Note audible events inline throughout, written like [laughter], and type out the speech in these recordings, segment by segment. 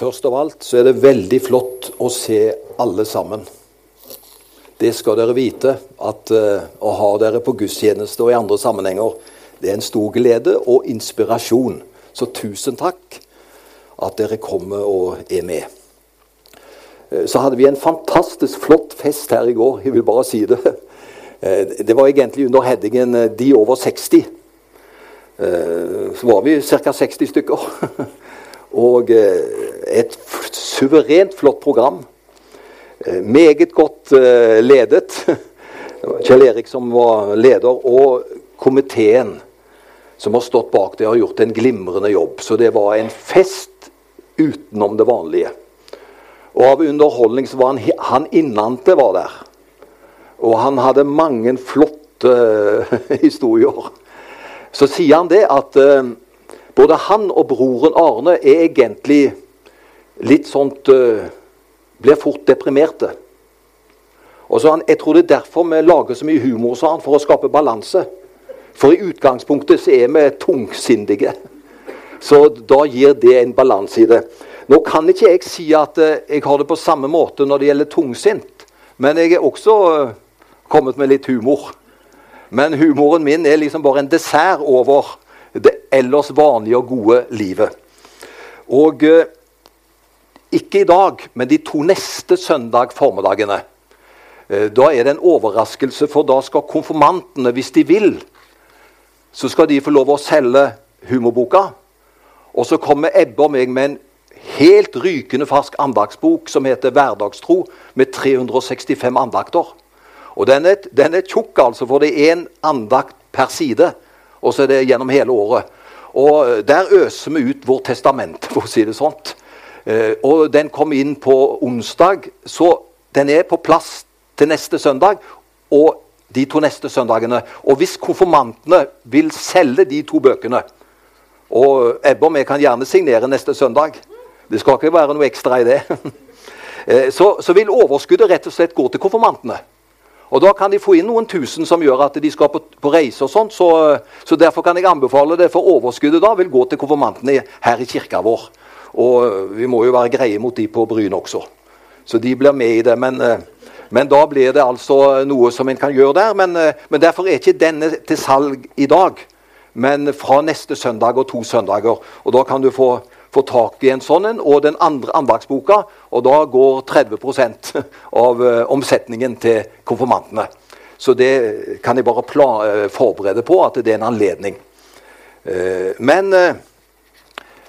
Først av alt så er det veldig flott å se alle sammen. Det skal dere vite, at uh, å ha dere på gudstjeneste og i andre sammenhenger, det er en stor glede og inspirasjon. Så tusen takk at dere kommer og er med. Uh, så hadde vi en fantastisk flott fest her i går. Jeg vil bare si det. [laughs] Uh, det var egentlig under headingen 'De over 60'. Så var vi ca. 60 stykker. [laughs] Og et suverent flott program. Eh, meget godt eh, ledet. [laughs] Kjell Erik som var leder, og komiteen som har stått bak det, har gjort en glimrende jobb. Så det var en fest utenom det vanlige. Og av underholdning så var han, han innante var der. Og han hadde mange flotte [laughs] historier. Så sier han det at både han og broren Arne er egentlig litt sånt uh, Blir fort deprimerte. Og så han, Jeg tror det er derfor vi lager så mye humor, sa han, for å skape balanse. For i utgangspunktet så er vi tungsindige. Så da gir det en balanse i det. Nå kan ikke jeg si at uh, jeg har det på samme måte når det gjelder tungsint. Men jeg er også uh, kommet med litt humor. Men humoren min er liksom bare en dessert over ellers vanlige og gode livet. Og uh, ikke i dag, men de to neste søndag formiddagene. Eh, da er det en overraskelse, for da skal konfirmantene, hvis de vil, så skal de få lov å selge humorboka. Og så kommer Ebbe og meg med en helt rykende fersk andaktsbok som heter 'Hverdagstro', med 365 andakter. Og Den er, den er tjukk, altså, for det er én andakt per side. Og så er det gjennom hele året. Og Der øser vi ut vårt testament, for å si det sånt. Eh, og den kom inn på onsdag, så den er på plass til neste søndag. Og de to neste søndagene. Og hvis konfirmantene vil selge de to bøkene Og Ebbe og jeg kan gjerne signere neste søndag. Det skal ikke være noe ekstra i det. [laughs] Eh, så, så vil overskuddet rett og slett gå til konfirmantene. Og Da kan de få inn noen tusen som gjør at de skal på, på reise. og sånt, så, så, Derfor kan jeg anbefale det, for overskuddet da vil gå til konfirmantene her i kirka vår. Og vi må jo være greie mot de på Bryn også. Så de blir med i det. Men, eh, men da blir det altså noe som en kan gjøre der. Men, eh, men, derfor er ikke denne til salg i dag, men fra neste søndag og to søndager. Og da kan du få, få tak i en sånn en, og den andre andaktsboka. Og da går 30 [laughs] av uh, omsetningen til konfirmantene. Så det kan jeg bare plan, forberede på at det er en anledning. Uh, men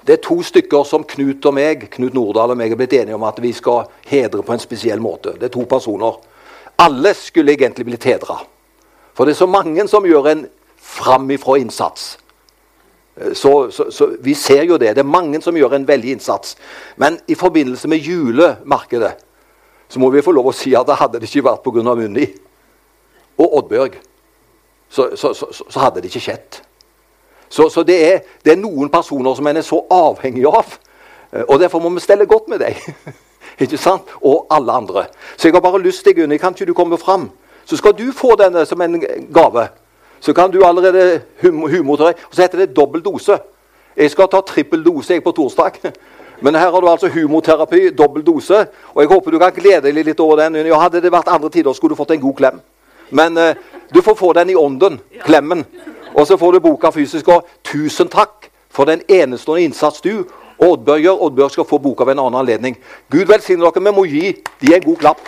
det er to stykker som Knut og meg Knut Nordahl og meg er blitt enige om at vi skal hedre på en spesiell måte. Det er to personer. Alle skulle egentlig blitt hedra. For det er så mange som gjør en framifrå innsats. Så, så, så, vi ser jo det. Det er mange som gjør en veldig innsats. Men i forbindelse med julemarkedet så må vi få lov å si at det hadde det ikke vært pga. Munni og Oddbjørg, så, så hadde det ikke skjedd. Så, det, er, det, er, noen personer som en er så avhengig av. Eh, og derfor må vi stelle godt med deg. [laughs] ikke sant? Og alle andre. Så jeg har bare lyst til, Gunni, kan ikke du komme fram? Så skal du få denne som en gave. Så kan du allerede hum humor til deg. Og så heter det dobbel dose. Jeg skal ta trippel dose jeg på torsdag. [laughs] Men her har du altså humorterapi, dobbel dose. Og jeg håper du kan glede deg litt over den. Ja, hadde det vært andre tider, skulle du fått en god klem. Men eh, du får få den i ånden. Klemmen. Og så får du boka fysisk. Og tusen takk for den enestående innsats du og Oddbjørg gjør. Oddbjørg skal få boka ved en annen anledning. Gud velsigne dere. Vi må gi de en god klapp.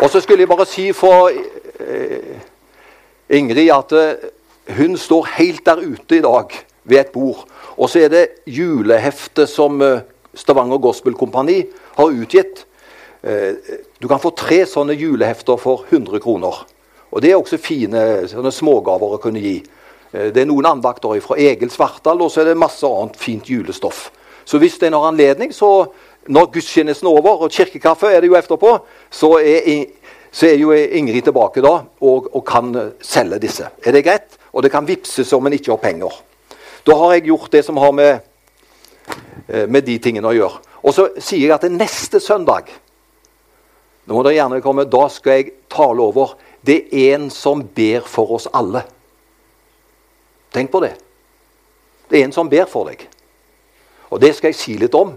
Og så skulle jeg bare si for eh, Ingrid at eh, hun står helt der ute i dag ved et bord. Og så er det juleheftet som eh, Stavanger Gospel Kompani har utgitt. Du kan få tre sånne julehefter for 100 kroner. Og Det er også fine sånne smågaver å kunne gi. Det er noen andakter fra Egil Svartdal, og så er det masse annet fint julestoff. Så hvis det er noen anledning, så når gudstjenesten er over, og kirkekaffe er det jo etterpå, så er, så er jo Ingrid tilbake da og, og, kan selge disse. Er det greit? Og det kan vippses om en ikke har penger. Da har jeg gjort det som har med, eh, med de tingene å gjøre. Og så sier jeg at neste søndag nå må dere gjerne komme. Da skal jeg tale over. Det er en som ber for oss alle. Tenk på det. Det er en som ber for deg. Og det skal jeg si litt om.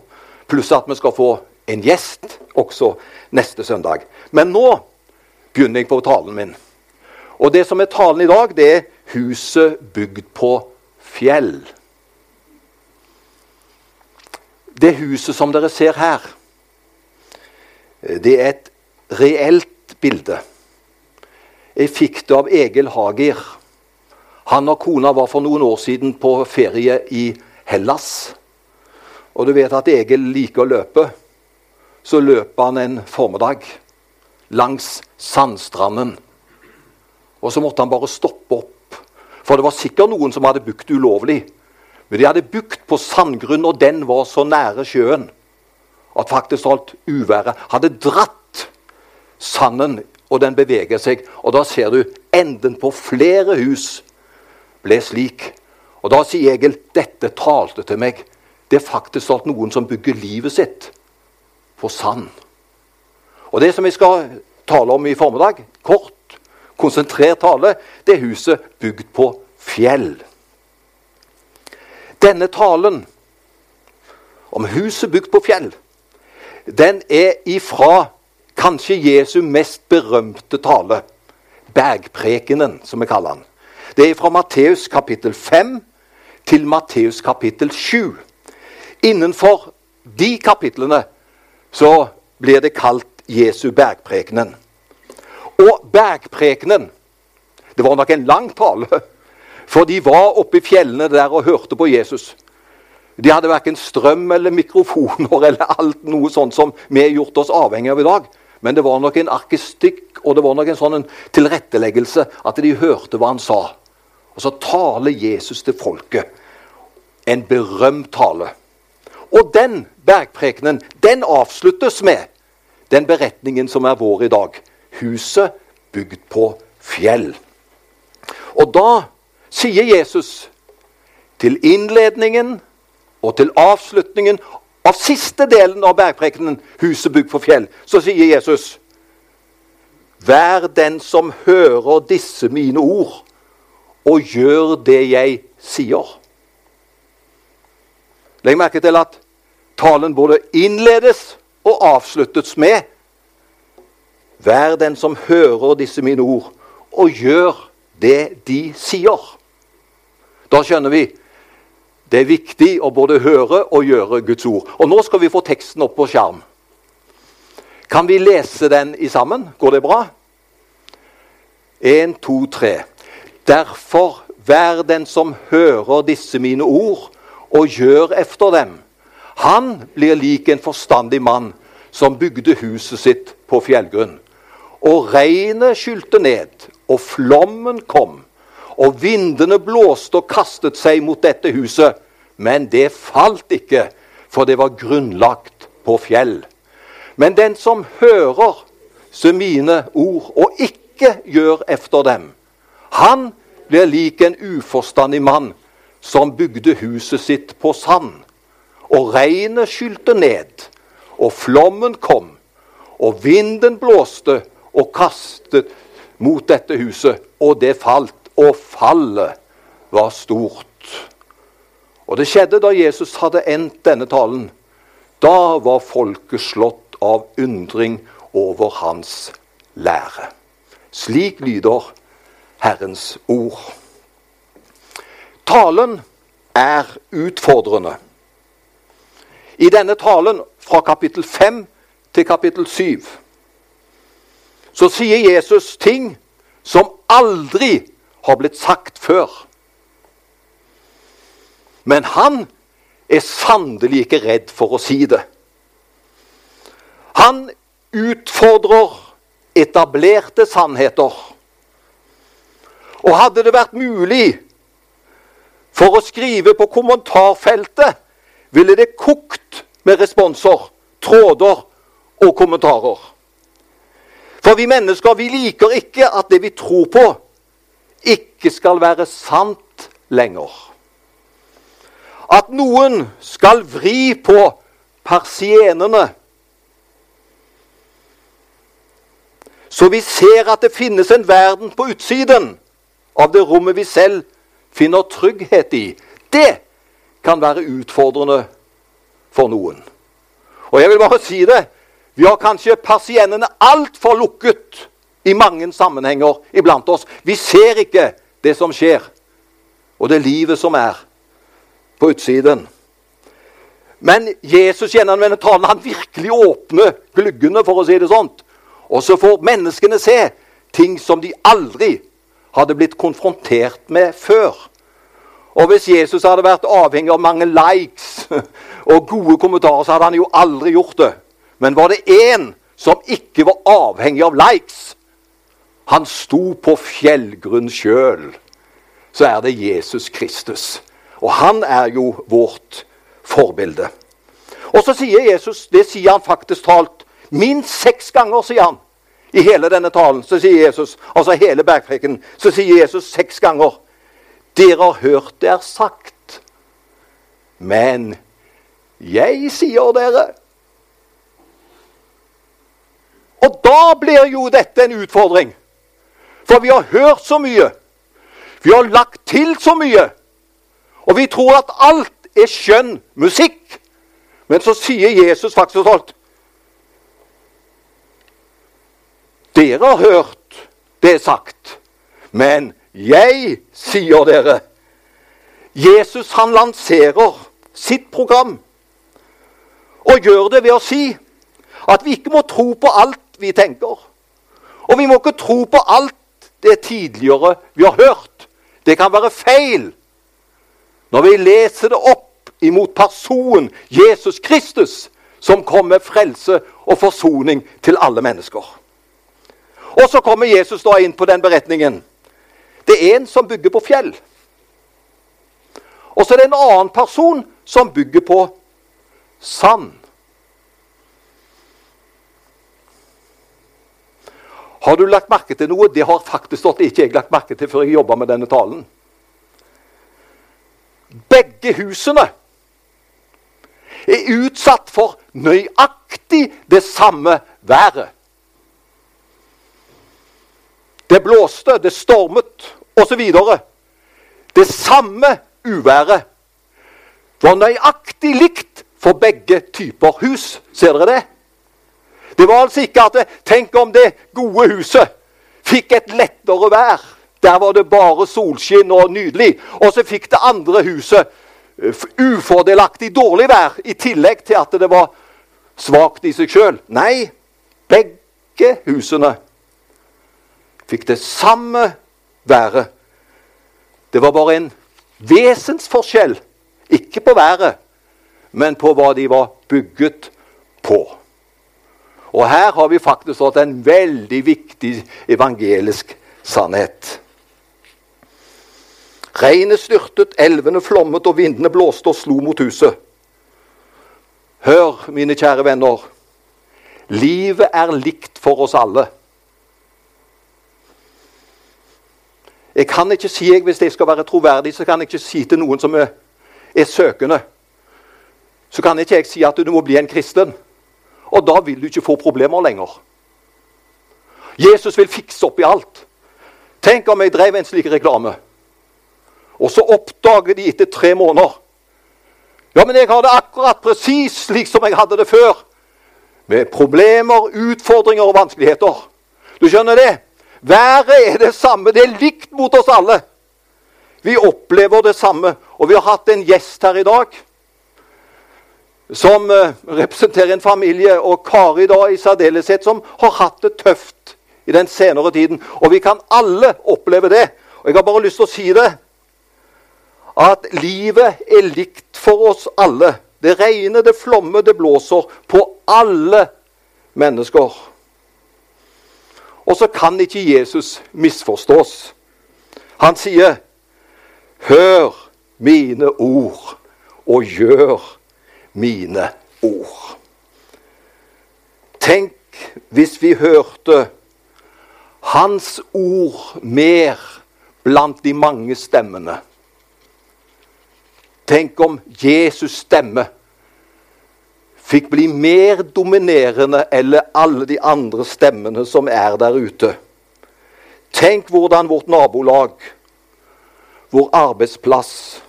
Pluss at vi skal få en gjest også neste søndag. Men nå begynner jeg på talen min. Og det som er talen i dag, det er 'Huset bygd på fjell'. Det huset som dere ser her, det er et reelt bilde. Jeg fikk det av Egil Hager. Han og kona var for noen år siden på ferie i Hellas. Og du vet at Egil liker å løpe. Så løper han en formiddag langs sandstranden. Og så måtte han bare stoppe opp. For det var sikkert noen som hadde bukt ulovlig. Men de hadde bukt på sandgrunn, og den var så nære sjøen at faktisk alt uværet hadde dratt sanden, og den beveger seg. Og da ser du enden på flere hus ble slik. Og da sier Egil dette talte til meg. Det er faktisk alt noen som bygger livet sitt på sand. Og Det som vi skal tale om i formiddag, kort, konsentrert tale, det er huset bygd på fjell. Denne talen om huset bygd på fjell, den er ifra kanskje Jesu mest berømte tale, bergprekenen, som vi kaller den. Det er fra Matteus kapittel 5 til Matteus kapittel 7. Innenfor de kapitlene så blir det kalt Jesu bergprekenen. Og bergprekenen Det var nok en lang tale, for de var oppe i fjellene der og hørte på Jesus. De hadde verken strøm eller mikrofoner [laughs] eller alt noe sånt som vi har gjort oss avhengig av i dag. Men det var nok en arkistikk og det var nok en sånn tilretteleggelse at de hørte hva han sa. Og så taler Jesus til folket. En berømt tale. Og den bergprekenen den avsluttes med den beretningen som er vår i dag. Huset bygd på fjell. Og da sier Jesus til innledningen og til avslutningen av siste delen av bergprekenen, 'Huset bygd på fjell', så sier Jesus Vær den som hører disse mine ord, og gjør det jeg sier. Legg merke til at talen både innledes og avsluttes med Vær den som hører disse mine ord, og gjør det de sier. Da skjønner vi det er viktig å både høre og gjøre Guds ord. Og Nå skal vi få teksten opp på skjerm. Kan vi lese den i sammen? Går det bra? Én, to, tre. Derfor, vær den som hører disse mine ord, og gjør efter dem. Han blir lik en forstandig mann som bygde huset sitt på fjellgrunn. Og regnet skylte ned, og flommen kom, og vindene blåste og kastet seg mot dette huset. Men det falt ikke, for det var grunnlagt på fjell. Men den som hører så mine ord og ikke gjør efter dem, han blir lik en uforstandig mann som bygde huset sitt på sand. Og regnet skylte ned, og flommen kom, og vinden blåste og kastet mot dette huset, og det falt, og fallet var stort. Og det skjedde da Jesus hadde endt denne talen. Da var folket slått av undring over hans lære. Slik lyder Herrens ord. Talen er utfordrende. I denne talen, fra kapittel 5 til kapittel 7, så sier Jesus ting som aldri har blitt sagt før. Men han er sannelig ikke redd for å si det. Han utfordrer etablerte sannheter. Og hadde det vært mulig for å skrive på kommentarfeltet, ville det kokt med responser, tråder og kommentarer. For vi mennesker vi liker ikke at det vi tror på, ikke skal være sant lenger. At noen skal vri på persienene. Så vi ser at det finnes en verden på utsiden av det rommet vi selv finner trygghet i. Det kan være utfordrende for noen. Og jeg vil bare si det. Vi har kanskje persiennene altfor lukket i mange sammenhenger iblant oss. Vi ser ikke det som skjer, og det livet som er på utsiden. Men Jesus gjennom denne talen han virkelig åpner gluggene, for å si det sånt. Og så får menneskene se ting som de aldri hadde blitt konfrontert med før. Og hvis Jesus hadde vært avhengig av mange likes [laughs] og gode kommentarer, så hadde han jo aldri gjort det. Men var det én som ikke var avhengig av likes, han sto på fjellgrunn sjøl, så er det Jesus Kristus. Og han er jo vårt forbilde. Og så sier Jesus, det sier han faktisk talt minst seks ganger, sier han. I hele denne talen så sier Jesus, altså hele bergpreken, så sier Jesus seks ganger Dere har hørt det er sagt, men jeg sier dere Og da blir jo dette en utfordring. For vi har hørt så mye. Vi har lagt til så mye. Og vi tror at alt er skjønn musikk. Men så sier Jesus faktisk alt Dere har hørt det sagt, men jeg sier dere Jesus han lanserer sitt program og gjør det ved å si at vi ikke må tro på alt vi tenker. Og vi må ikke tro på alt det tidligere vi har hørt. Det kan være feil. Når vi leser det opp imot personen Jesus Kristus, som kom med frelse og forsoning til alle mennesker. Og så kommer Jesus da inn på den beretningen. Det er en som bygger på fjell. Og så er det en annen person som bygger på sand. Har du lagt merke til noe? Det har faktisk stått ikke jeg lagt merke til før jeg jobba med denne talen. Begge husene er utsatt for nøyaktig det samme været. Det blåste, det stormet osv. Det samme uværet var nøyaktig likt for begge typer hus. Ser dere det? Det var altså ikke at Tenk om det gode huset fikk et lettere vær. Der var det bare solskinn og nydelig. Og så fikk det andre huset eh, ufordelaktig dårlig vær, i tillegg til at det var svakt i seg sjøl. Nei, begge husene fikk det samme været. Det var bare en vesensforskjell, ikke på været, men på hva de var bygget på. Og her har vi faktisk fått en veldig viktig evangelisk sannhet. Regnet styrtet, elvene flommet, og vindene blåste og slo mot huset. Hør, mine kjære venner. Livet er likt for oss alle. Jeg kan ikke si, Hvis jeg skal være troverdig, så kan jeg ikke si til noen som er, er søkende Så kan ikke jeg si at du må bli en kristen. Og da vil du ikke få problemer lenger. Jesus vil fikse opp i alt. Tenk om jeg drev en slik reklame, og så oppdager de etter tre måneder Ja, men jeg har det akkurat presis slik som jeg hadde det før. Med problemer, utfordringer og vanskeligheter. Du skjønner det? Været er det samme. Det er likt mot oss alle. Vi opplever det samme. Og vi har hatt en gjest her i dag som eh, representerer en familie, og Kari da i særdeleshet, som har hatt det tøft i den senere tiden. Og vi kan alle oppleve det. Og jeg har bare lyst til å si det. At livet er likt for oss alle. Det regner, det flommer, det blåser på alle mennesker. Og så kan ikke Jesus misforstås. Han sier, 'Hør mine ord, og gjør mine ord. Tenk hvis vi hørte hans ord mer blant de mange stemmene. Tenk om Jesus' stemme fikk bli mer dominerende enn alle de andre stemmene som er der ute. Tenk hvordan vårt nabolag, vår arbeidsplass,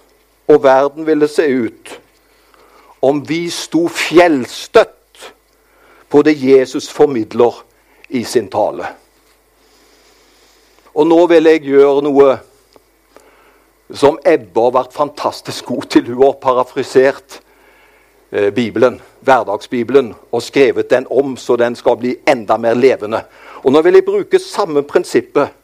og verden ville se ut om vi sto fjellstøtt på det Jesus formidler i sin tale. Og nå vil jeg gjøre noe som Ebbe har vært fantastisk god til. Hun har parafrisert eh, Bibelen, hverdagsbibelen og skrevet den om så den skal bli enda mer levende. Og Nå vil jeg bruke samme prinsippet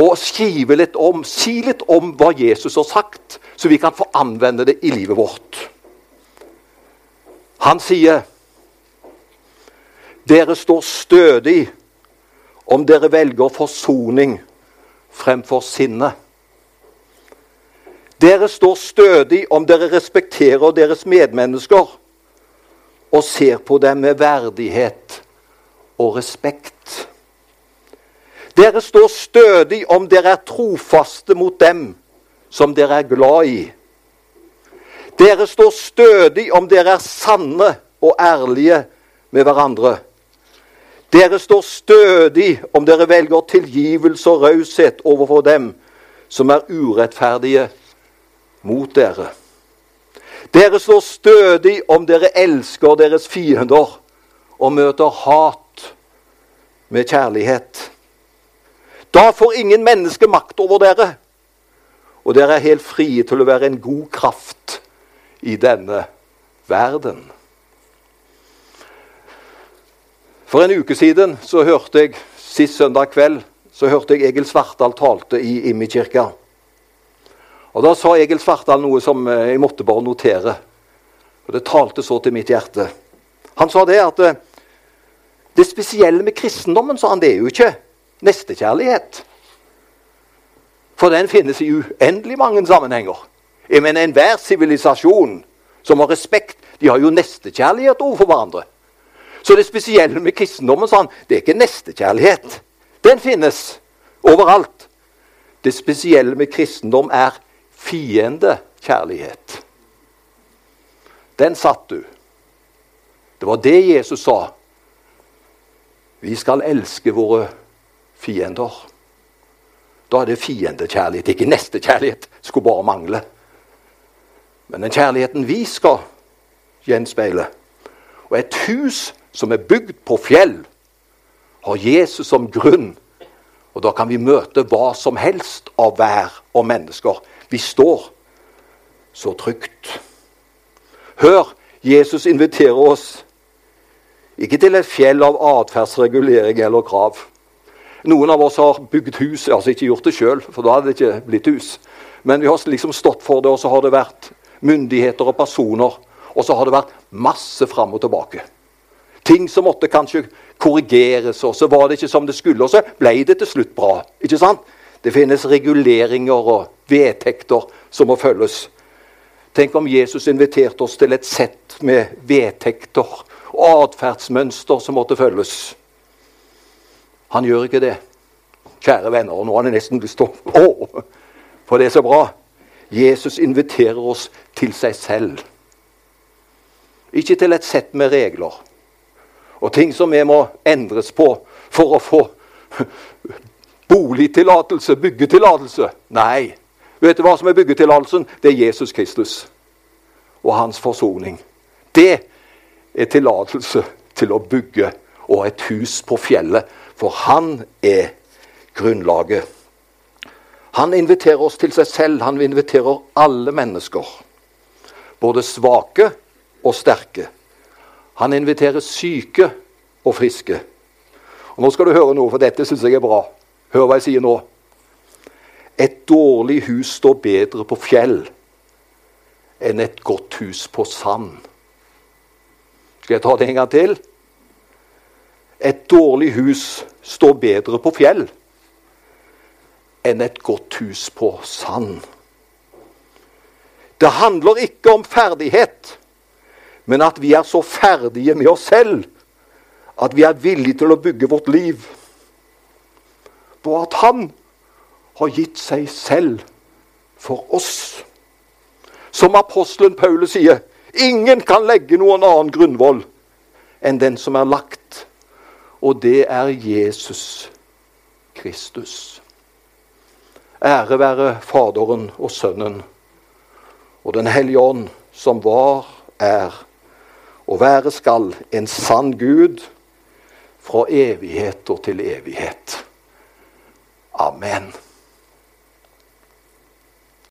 og skrive litt om, si litt om hva Jesus har sagt, så vi kan få anvende det i livet vårt. Han sier dere står stødig om dere velger forsoning fremfor sinne. Dere står stødig om dere respekterer deres medmennesker og ser på dem med verdighet og respekt. Dere står stødig om dere er trofaste mot dem som dere er glad i. Dere står stødig om dere er sanne og ærlige med hverandre. Dere står stødig om dere velger tilgivelse og raushet overfor dem som er urettferdige mot dere. Dere står stødig om dere elsker deres fiender og møter hat med kjærlighet. Da får ingen menneske makt over dere, og dere er helt frie til å være en god kraft i denne verden. For en uke siden så hørte jeg sist søndag kveld så hørte jeg Egil Svartdal talte i Imekirka. Og Da sa Egil Svartdal noe som eh, jeg måtte bare notere. Og Det talte så til mitt hjerte. Han sa det at eh, det spesielle med kristendommen sa han, det er jo ikke nestekjærlighet. For den finnes i uendelig mange sammenhenger. Jeg mener Enhver sivilisasjon som har respekt, de har jo nestekjærlighet overfor hverandre. Så det spesielle med kristendommen sånn, det er ikke nestekjærlighet. Den finnes overalt. Det spesielle med kristendom er fiendekjærlighet. Den satt du. Det var det Jesus sa. Vi skal elske våre fiender. Da er det fiendekjærlighet, ikke nestekjærlighet. Skulle bare mangle. Men den kjærligheten vi skal gjenspeile Og et hus som er bygd på fjell, har Jesus som grunn. Og da kan vi møte hva som helst av vær og mennesker. Vi står så trygt. Hør, Jesus inviterer oss ikke til et fjell av atferdsregulering eller krav. Noen av oss har bygd hus, altså ikke gjort det sjøl, for da hadde det ikke blitt hus. Men vi har liksom stått for det, og så har det vært myndigheter og personer. Og så har det vært masse fram og tilbake. Ting som måtte kanskje korrigeres, og så var det ikke som det skulle. Og så ble det til slutt bra. ikke sant? Det finnes reguleringer og vedtekter som må følges. Tenk om Jesus inviterte oss til et sett med vedtekter og atferdsmønster som måtte følges. Han gjør ikke det. Kjære venner, og nå har jeg nesten lyst til å [laughs] Å! For det er så bra. Jesus inviterer oss til seg selv. Ikke til et sett med regler og ting som vi må endres på for å få boligtillatelse, byggetillatelse. Nei. Vet du hva som er byggetillatelsen? Det er Jesus Kristus og hans forsoning. Det er tillatelse til å bygge og et hus på fjellet, for han er grunnlaget. Han inviterer oss til seg selv. Han inviterer alle mennesker. Både svake og sterke. Han inviterer syke og friske. Og Nå skal du høre noe, for dette syns jeg er bra. Hør hva jeg sier nå. Et dårlig hus står bedre på fjell enn et godt hus på sand. Skal jeg ta det en gang til? Et dårlig hus står bedre på fjell enn et godt hus på sand. Det handler ikke om ferdighet, men at vi er så ferdige med oss selv at vi er villige til å bygge vårt liv på at Han har gitt seg selv for oss. Som apostelen Paulus sier, ingen kan legge noen annen grunnvoll enn den som er lagt, og det er Jesus Kristus. Ære være Faderen og Sønnen og Den hellige ånd, som var, er og være skal en sann Gud fra evigheter til evighet. Amen.